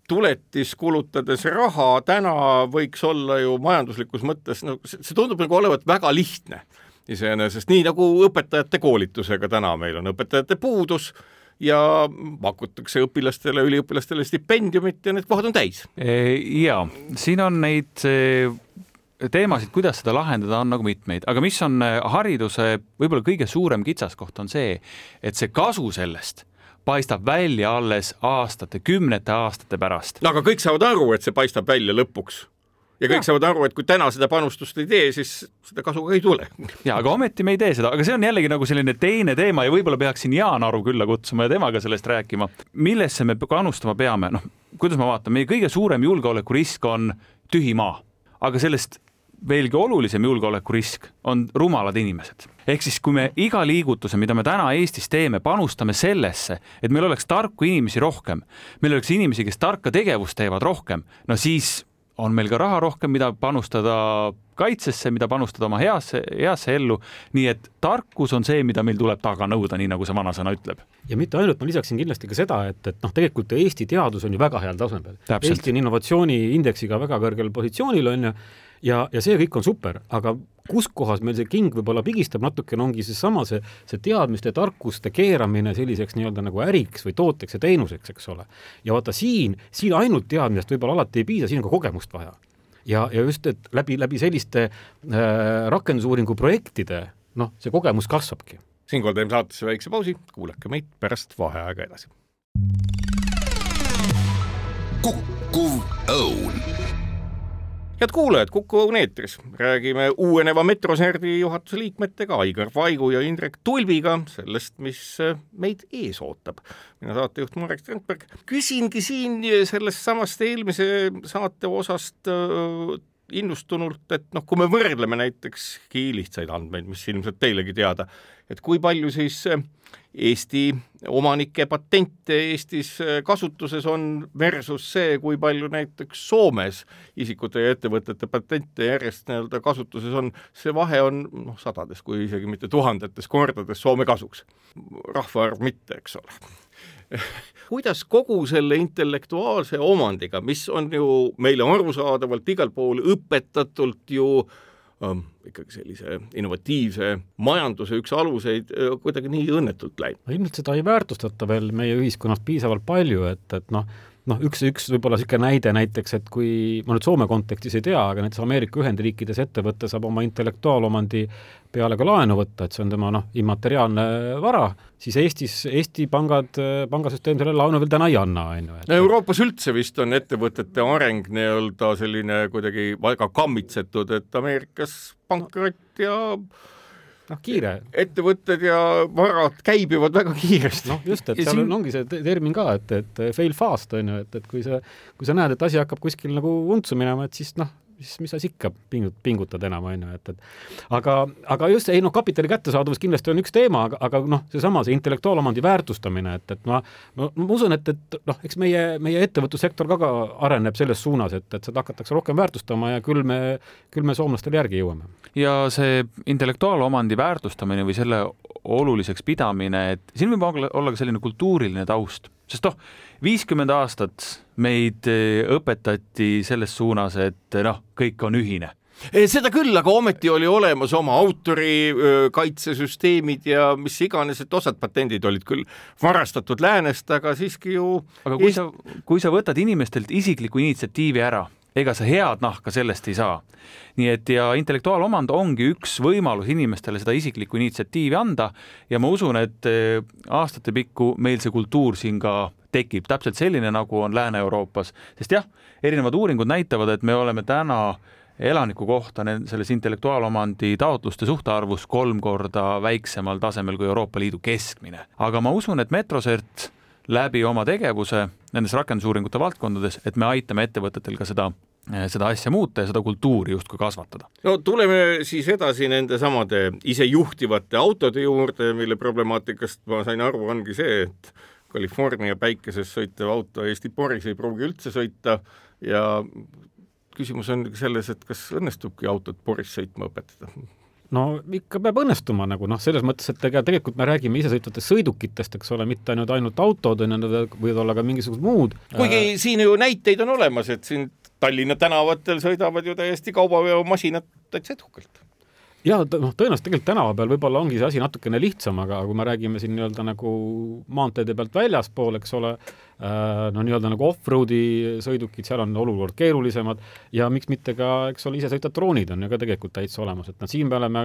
tuletis kulutades raha täna võiks olla ju majanduslikus mõttes, no see tundub nagu olevat väga lihtne iseenesest, nii nagu õpetajate koolitusega täna meil on õpetajate puudus ja pakutakse õpilastele, üliõpilastele stipendiumit ja need kohad on täis. ja siin on neid teemasid, kuidas seda lahendada, on nagu mitmeid, aga mis on äh, hariduse võib-olla kõige suurem kitsaskoht, on see, et see kasu sellest paistab välja alles aastate, kümnete aastate pärast. no aga kõik saavad aru, et see paistab välja lõpuks ja kõik ja. saavad aru, et kui täna seda panustust ei tee, siis seda kasu ka ei tule. ja aga ometi me ei tee seda, aga see on jällegi nagu selline teine teema ja võib-olla peaksin Jaan Aru külla kutsuma ja temaga sellest rääkima. millesse me panustama peame, noh, kuidas ma vaatan, meie kõige suurem julgeolekurisk on tühi maa, aga sellest veelgi olulisem julgeolekurisk on rumalad inimesed. ehk siis, kui me iga liigutuse, mida me täna Eestis teeme, panustame sellesse, et meil oleks tarku inimesi rohkem, meil oleks inimesi, kes tarka tegevust teevad rohkem, no siis on meil ka raha rohkem, mida panustada kaitsesse, mida panustada oma heasse, heasse ellu. nii et tarkus on see, mida meil tuleb taga nõuda, nii nagu see vanasõna ütleb. ja mitte ainult, ma lisaksin kindlasti ka seda, et, et noh, tegelikult Eesti teadus on ju väga heal tasemel. Eesti on innovatsiooniindeksiga väga kõrgel positsioonil, on ju ja, ja see kõik on super, aga kus kohas meil see king võib-olla pigistab natukene, ongi seesama see, see teadmiste, tarkuste keeramine selliseks nii-öelda nagu äriks või tooteks ja teenuseks, eks ole. ja vaata siin, siin ainult teadmisest võib-olla alati ei piisa, siin on ka kogemust vaja ja, ja just, et läbi, läbi selliste äh, rakendusuuringu projektide noh, see kogemus kasvabki. siinkohal teeme saatesse väikse pausi, kuulake meid pärast vaheaega edasi. kukkuv õun head kuulajad, Kuku Õun eetris räägime uueneva Metroserdi juhatuse liikmetega Aigar Vaigu ja Indrek Tulbiga sellest, mis meid ees ootab. mina saatejuht Marek Strandberg küsingi siin sellest samast eelmise saate osast äh, innustunult, et noh, kui me võrdleme näiteks lihtsaid andmeid, mis ilmselt teilegi teada, et kui palju siis äh, Eesti omanike patente Eestis äh, kasutuses on versus see, kui palju näiteks Soomes isikute ja ettevõtete patente järjest nii-öelda kasutuses on, see vahe on noh, sadades, kui isegi mitte tuhandetes kordades Soome kasuks. rahvaarv mitte, eks ole kuidas kogu selle intellektuaalse omandiga, mis on ju meile arusaadavalt igal pool õpetatult ju ähm, ikkagi sellise innovatiivse majanduse üks aluseid kuidagi nii õnnetult läinud? ilmselt seda ei väärtustata veel meie ühiskonnas piisavalt palju, et, et noh, noh, üks, üks võib-olla niisugune näide näiteks, et kui ma nüüd Soome kontekstis ei tea, aga näiteks Ameerika Ühendriikides ettevõte saab oma intellektuaalomandi peale ka laenu võtta, et see on tema noh, immateriaalne vara, siis Eestis, Eesti pangad, pangasüsteem sellele laenu veel täna ei anna, on ju. no Euroopas üldse vist on ettevõtete areng nii-öelda selline kuidagi väga kammitsetud, et Ameerikas pankrot ja noh, kiire. ettevõtted ja varad käibivad väga kiiresti. noh, just, et ja seal siin... on, ongi see termin ka, et, et fail fast on ju, et, et kui sa, kui sa näed, et asi hakkab kuskil nagu untsu minema, et siis noh, siis mis sa siis ikka pingut-, pingutad enam, on ju, et, et aga, aga just, ei noh, kapitali kättesaadavus kindlasti on üks teema, aga, aga noh, seesama, see intellektuaalomandi väärtustamine, et, et ma, ma, ma usun, et, et noh, eks meie, meie ettevõtlussektor ka, ka areneb selles suunas, et, et seda hakatakse rohkem väärtustama ja küll me, küll me soomlastele järgi jõuame. ja see intellektuaalomandi väärtustamine või selle oluliseks pidamine, et siin võib olla ka selline kultuuriline taust sest noh, viiskümmend aastat meid eh, õpetati selles suunas, et noh, kõik on ühine eh, seda küll, aga ometi oli olemas oma autorikaitsesüsteemid ja mis iganes, et osad patendid olid küll varastatud läänest, aga siiski ju aga kui Eest... sa, kui sa võtad inimestelt isikliku initsiatiivi ära, ega sa head nahka sellest ei saa. nii et ja intellektuaalomand ongi üks võimalus inimestele seda isiklikku initsiatiivi anda ja ma usun, et eh, aastate pikku meil see kultuur siin ka tekib täpselt selline, nagu on Lääne-Euroopas, sest jah, erinevad uuringud näitavad, et me oleme täna elaniku kohta selles intellektuaalomandi taotluste suhtarvus kolm korda väiksemal tasemel kui Euroopa Liidu keskmine. aga ma usun, et Metrosert läbi oma tegevuse nendes rakendusuuringute valdkondades, et me aitame ettevõtetel ka seda seda asja muuta ja seda kultuuri justkui kasvatada. no tuleme siis edasi nende samade isejuhtivate autode juurde, mille problemaatikast ma sain aru, ongi see, et California päikeses sõitev auto Eesti Boris ei pruugi üldse sõita ja küsimus on selles, et kas õnnestubki autot Boris sõitma õpetada no ikka peab õnnestuma nagu noh, selles mõttes, et ega tegelikult me räägime isesõitvatest sõidukitest, eks ole, mitte ainult ainult autod, on ju, need võivad olla ka mingisugused muud. kuigi äh... siin ju näiteid on olemas, et siin Tallinna tänavatel sõidavad ju täiesti kaubaveomasinad täitsa edukalt ja noh, tõenäoliselt tegelikult tänava peal võib-olla ongi see asi natukene lihtsam, aga kui me räägime siin nii-öelda nagu maanteede pealt väljaspool, eks ole, Äh, no nii-öelda nagu off-road'i sõidukid, seal on olukord keerulisemad ja miks mitte ka, eks ole, isesõitvad droonid on ju ka tegelikult täitsa olemas, et noh, siin me oleme,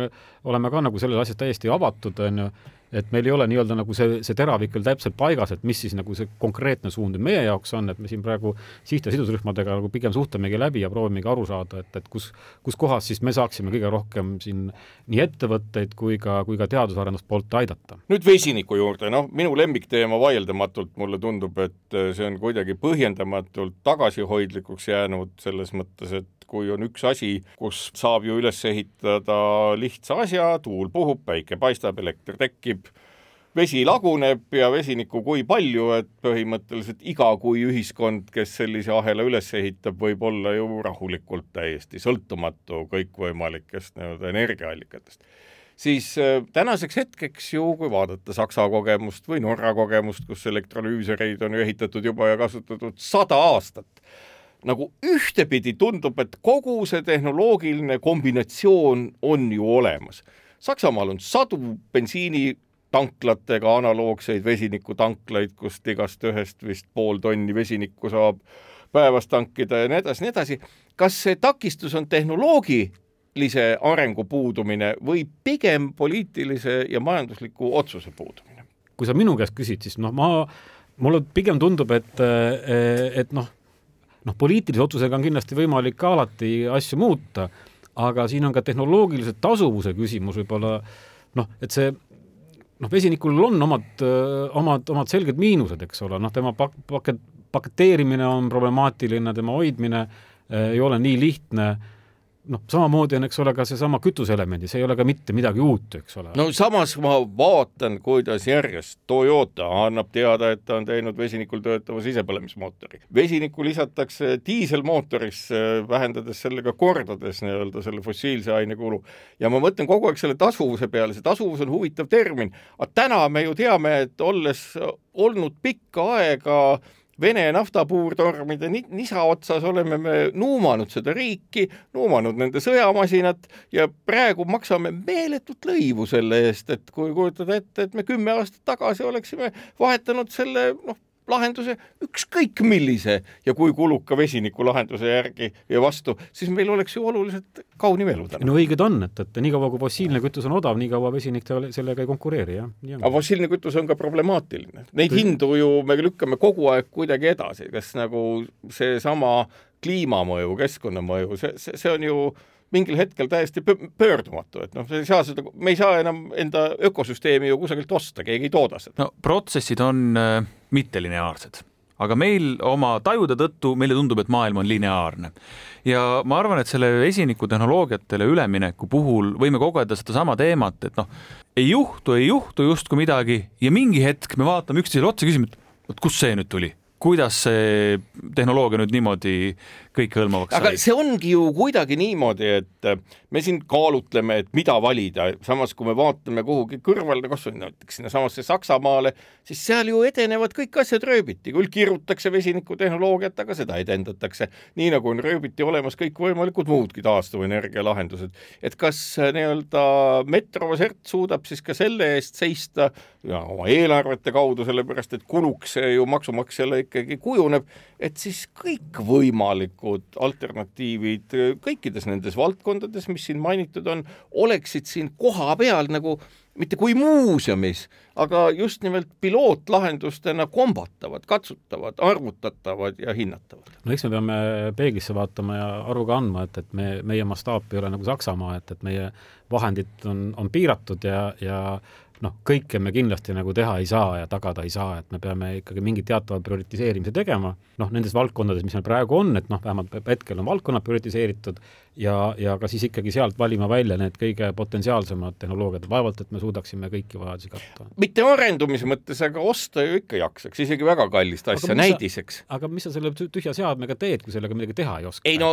oleme ka nagu selles asjas täiesti avatud, on ju, et meil ei ole nii-öelda nagu see, see teravik veel täpselt paigas, et mis siis nagu see konkreetne suund meie jaoks on, et me siin praegu siht- ja sidusrühmadega nagu pigem suhtlemegi läbi ja proovimegi aru saada, et, et kus, kus kohas siis me saaksime kõige rohkem siin nii ettevõtteid kui ka, kui ka teadus-arenduspoolt aidata. nüüd vesiniku juurde, noh, minu lemmikteema vaieldamatult mulle tundub, et see on kuidagi põhjendamatult tagasihoidlikuks jäänud selles mõttes, et kui on üks asi, kus saab ju üles ehitada lihtsa asja, tuul puhub, päike paistab, elekter tekib, vesi laguneb ja vesinikku kui palju, et põhimõtteliselt iga kui ühiskond, kes sellise ahela üles ehitab, võib olla ju rahulikult täiesti sõltumatu kõikvõimalikest nii-öelda energiaallikatest. Siis äh, tänaseks hetkeks ju, kui vaadata Saksa kogemust või Norra kogemust, kus elektrolüüsereid on ju ehitatud juba ja kasutatud sada aastat, nagu ühtepidi tundub, et kogu see tehnoloogiline kombinatsioon on ju olemas. Saksamaal on sadu bensiini tanklatega analoogseid vesinikutanklaid, kust igast ühest vist pool tonni vesinikku saab päevas tankida ja nii edasi, nii edasi. kas see takistus on tehnoloogilise arengu puudumine või pigem poliitilise ja majandusliku otsuse puudumine? kui sa minu käest küsid, siis noh, ma, mulle pigem tundub, et, et noh, noh, poliitilise otsusega on kindlasti võimalik ka alati asju muuta, aga siin on ka tehnoloogilise tasuvuse küsimus võib-olla noh, et see noh, vesinikul on omad, omad, omad selged miinused, eks ole, noh, tema pak-, paket-, paketeerimine on problemaatiline, tema hoidmine äh, ei ole nii lihtne noh, samamoodi on, eks ole, ka seesama kütuseelemendi, see ei ole ka mitte midagi uut, eks ole. no samas ma vaatan, kuidas järjest Toyota annab teada, et ta on teinud vesinikul töötava sisepõlemismootori. vesinikku lisatakse diiselmootorisse, vähendades sellega kordades nii-öelda selle fossiilse aine kulu. ja ma mõtlen kogu aeg selle tasuvuse peale, see tasuvus on huvitav termin, aga täna me ju teame, et olles olnud pikka aega äh, Vene naftapuurtormide nisa otsas oleme me nuumanud seda riiki, nuumanud nende sõjamasinat ja praegu maksame meeletut lõivu selle eest, et kui kujutada ette, et me kümme aastat tagasi oleksime vahetanud selle noh, lahenduse ükskõik millise ja kui kuluka vesinikulahenduse järgi ja vastu, siis meil oleks ju oluliselt kaunim elu täna. no õige ta on, et, et niikaua kui fossiilne kütus on odav, niikaua vesinik sellega ei konkureeri, jah. aga fossiilne kütus on ka problemaatiline. Neid Tõi... hindu ju me lükkame kogu aeg kuidagi edasi, kas nagu seesama kliimamõju, keskkonnamõju, see, see, see on ju mingil hetkel täiesti pöördumatu, et noh, ei saa seda, me ei saa enam enda ökosüsteemi ju kusagilt osta, keegi ei tooda seda. no protsessid on äh, mittelineaarsed, aga meil oma tajude tõttu meile tundub, et maailm on lineaarne. ja ma arvan, et selle vesinikutehnoloogiatele ülemineku puhul võime kogeda sedasama teemat, et noh, ei juhtu, ei juhtu justkui midagi ja mingi hetk me vaatame üksteisele otsa, küsime, et vot kust see nüüd tuli kuidas see tehnoloogia nüüd niimoodi kõikehõlmavaks sai? aga see ongi ju kuidagi niimoodi, et äh, me siin kaalutleme, et mida valida, samas kui me vaatame kuhugi kõrvale, kas või näiteks sinnasamasse Saksamaale, siis seal ju edenevad kõik asjad rööbiti, küll kirutakse vesinikutehnoloogiat, aga seda edendatakse, nii nagu on rööbiti olemas kõikvõimalikud muudki taastuvenergia lahendused. et kas äh, nii-öelda Metrosert suudab siis ka selle eest seista ja oma eelarvete kaudu, sellepärast et kuluks see ju maksumaksjale ikkagi kujuneb, et siis kõikvõimalikud alternatiivid kõikides nendes valdkondades, mis siin mainitud on, oleksid siin kohapeal nagu mitte kui muuseumis, aga just nimelt pilootlahendustena kombatavad, katsutavad, arvutatavad ja hinnatavad. no eks me peame peeglisse vaatama ja aru ka andma, et, et me, meie mastaap ei ole nagu Saksamaa, et, et meie vahendid on, on piiratud ja, ja noh, kõike me kindlasti nagu teha ei saa ja tagada ei saa, et me peame ikkagi mingi teatava prioritiseerimise tegema, noh, nendes valdkondades, mis meil praegu on, et noh, vähemalt hetkel on valdkonnad prioritiseeritud ja, ja ka siis ikkagi sealt valima välja need kõige potentsiaalsemad tehnoloogiad, vaevalt et me suudaksime kõiki vajadusi katta. mitte arendumise mõttes, aga osta ju ikka jaksaks, isegi väga kallist asja, näidiseks. aga mis sa selle tühja seadmega teed, kui sellega midagi teha ei oska? ei no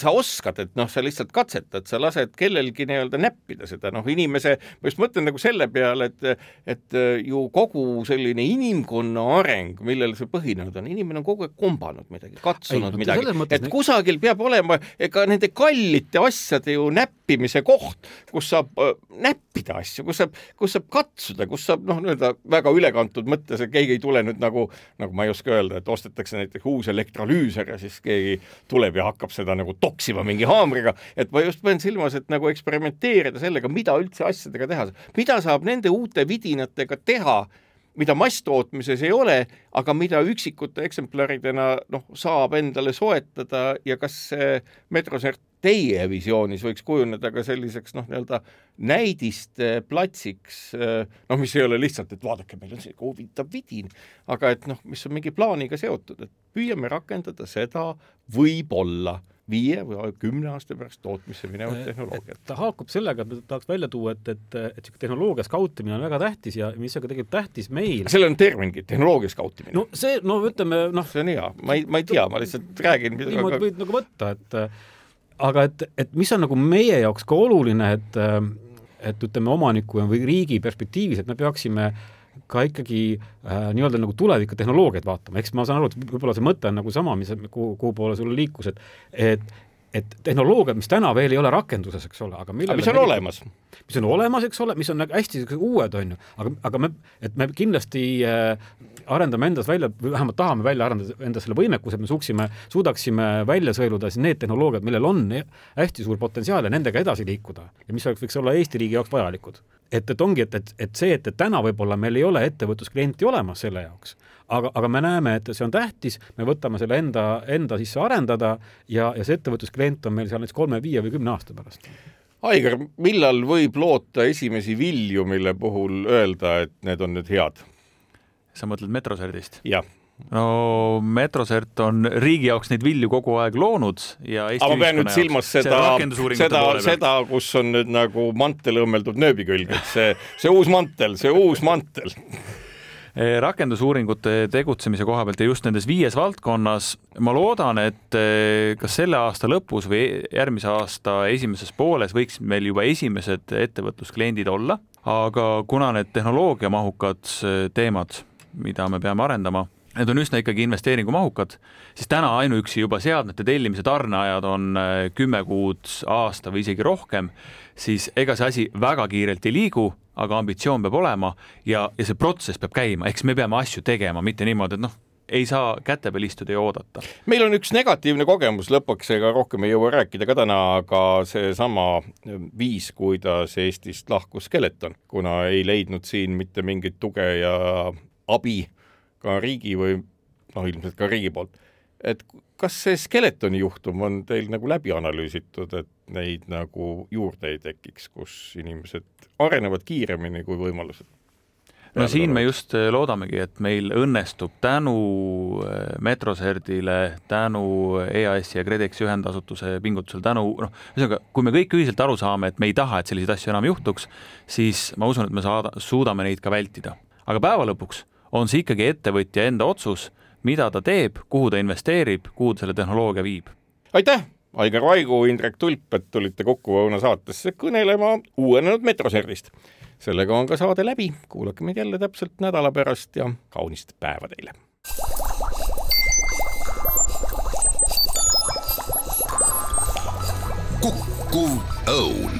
sa oskad, et noh, sa lihtsalt katsetad, sa lased kellelgi nii-öelda näppida seda, noh, inimese, ma just mõtlen nagu selle peale, et, et äh, ju kogu selline inimkonna areng, millel see põhinenud on, inimene on kogu aeg kombanud midagi, katsunud Ei, midagi, et ne... kusagil peab olema ega nende kallite asjade ju näppimise koht, kus saab äh, näppida asju, kus saab, kus saab katsuda, kus saab noh, nii-öelda väga ülekantud mõttes, et keegi ei tule nüüd nagu, nagu ma ei oska öelda, et ostetakse näiteks uus elektrolüüser ja siis keegi tuleb ja hakkab seda nagu toksima mingi haamriga, et ma just panen silmas, et nagu eksperimenteerida sellega, mida üldse asjadega teha, mida saab nende uute vidinatega teha, mida masstootmises ei ole, aga mida üksikute eksemplaridena noh, saab endale soetada ja kas Metrosert teie visioonis võiks kujuneda ka selliseks noh, nii-öelda näidiste platsiks, noh, mis ei ole lihtsalt, et vaadake, meil on selline huvitav vidin, aga et noh, mis on mingi plaaniga seotud, et püüame rakendada seda võib-olla viie või kümne aasta pärast tootmisse minevat tehnoloogiat. ta haakub sellega, et tahaks välja tuua, et, et, et niisugune tehnoloogia skautimine on väga tähtis ja mis on ka tegelikult tähtis meil. sellel on termingi, tehnoloogia skautimine. no see, no ütleme noh. see on hea, ma ei, ma ei tea, ma lihtsalt räägin. niimoodi aga... võid nagu võtta, et aga et, et mis on nagu meie jaoks ka oluline, et et ütleme, omaniku või riigi perspektiivis, et me peaksime äh, ka ikkagi äh, nii-öelda nagu tulevikutehnoloogiat vaatama, eks ma saan aru, et võib-olla see mõte on nagu sama, mis, kuhu, kuhu poole sul liikus, et et et tehnoloogiad, mis täna veel ei ole rakenduses, eks ole, aga millele aga mis on me, olemas? mis on olemas, eks ole, mis on nagu hästi uued, on ju, aga, aga me, et me kindlasti äh, arendame endas välja, või vähemalt tahame välja arendada enda selle võimekuse, et me suuksime, suudaksime välja sõeluda siis need tehnoloogiad, millel on hästi suur potentsiaal ja nendega edasi liikuda ja mis oleks, võiks olla Eesti riigi jaoks vajalikud. Et, et ongi, et, et, et see, et, et täna võib-olla meil ei ole ettevõtlusklienti olemas selle jaoks, aga, aga me näeme, et see on tähtis, me võtame selle enda, enda sisse arendada ja, ja see ettevõtlusklient on meil seal näiteks kolme, viie või kümne aasta pärast Aigar, millal võib loota esimesi vilju, mille puhul öelda, et need on nüüd head? sa mõtled Metroserdist? jah. No Metrosert on riigi jaoks neid vilju kogu aeg loonud ja Eesti aga ma pean nüüd silmas seda, seda, seda, kus on nüüd nagu mantel õmmeldud nööbi külge, et see, see uus mantel, see uus mantel. Eh, rakendusuuringute tegutsemise koha pealt ja just nendes viies valdkonnas ma loodan, et eh, kas selle aasta lõpus või järgmise aasta esimeses pooles võiks meil juba esimesed ettevõtluskliendid olla, aga kuna need tehnoloogiamahukad eh, teemad, mida me peame arendama, need on üsna ikkagi investeeringumahukad, siis täna ainuüksi juba seadmete tellimise tarneajad on kümme kuud, aasta või isegi rohkem, siis ega see asi väga kiirelt ei liigu aga ambitsioon peab olema ja, ja see protsess peab käima, eks me peame asju tegema, mitte niimoodi, et noh, ei saa käte peal istuda ja oodata. meil on üks negatiivne kogemus lõpuks, ega rohkem ei jõua rääkida ka täna, aga seesama viis, kuidas Eestist lahkus Skeleton, kuna ei leidnud siin mitte mingit tuge ja abi ka riigi või noh, ilmselt ka riigi poolt. et kas see Skeletoni juhtum on teil nagu läbi analüüsitud, et neid nagu juurde ei tekiks, kus inimesed arenevad kiiremini kui võimalused? no siin me just äh, loodamegi, et meil õnnestub tänu äh, Metroserdile, tänu EAS-i ja KredExi ühendasutuse pingutusel, tänu noh, ühesõnaga, kui me kõik ühiselt aru saame, et me ei taha, et selliseid asju enam juhtuks, siis ma usun, et me saada, suudame neid ka vältida. aga päeva lõpuks on see ikkagi ettevõtja enda otsus mida ta teeb, kuhu ta investeerib, kuhu ta selle tehnoloogia viib. aitäh, Aigar Vaigu, Indrek Tulp, et tulite Kuku Õuna saatesse kõnelema uuenenud Metroserdist. sellega on ka saade läbi, kuulake meid jälle täpselt nädala pärast ja kaunist päeva teile! kukkuv õun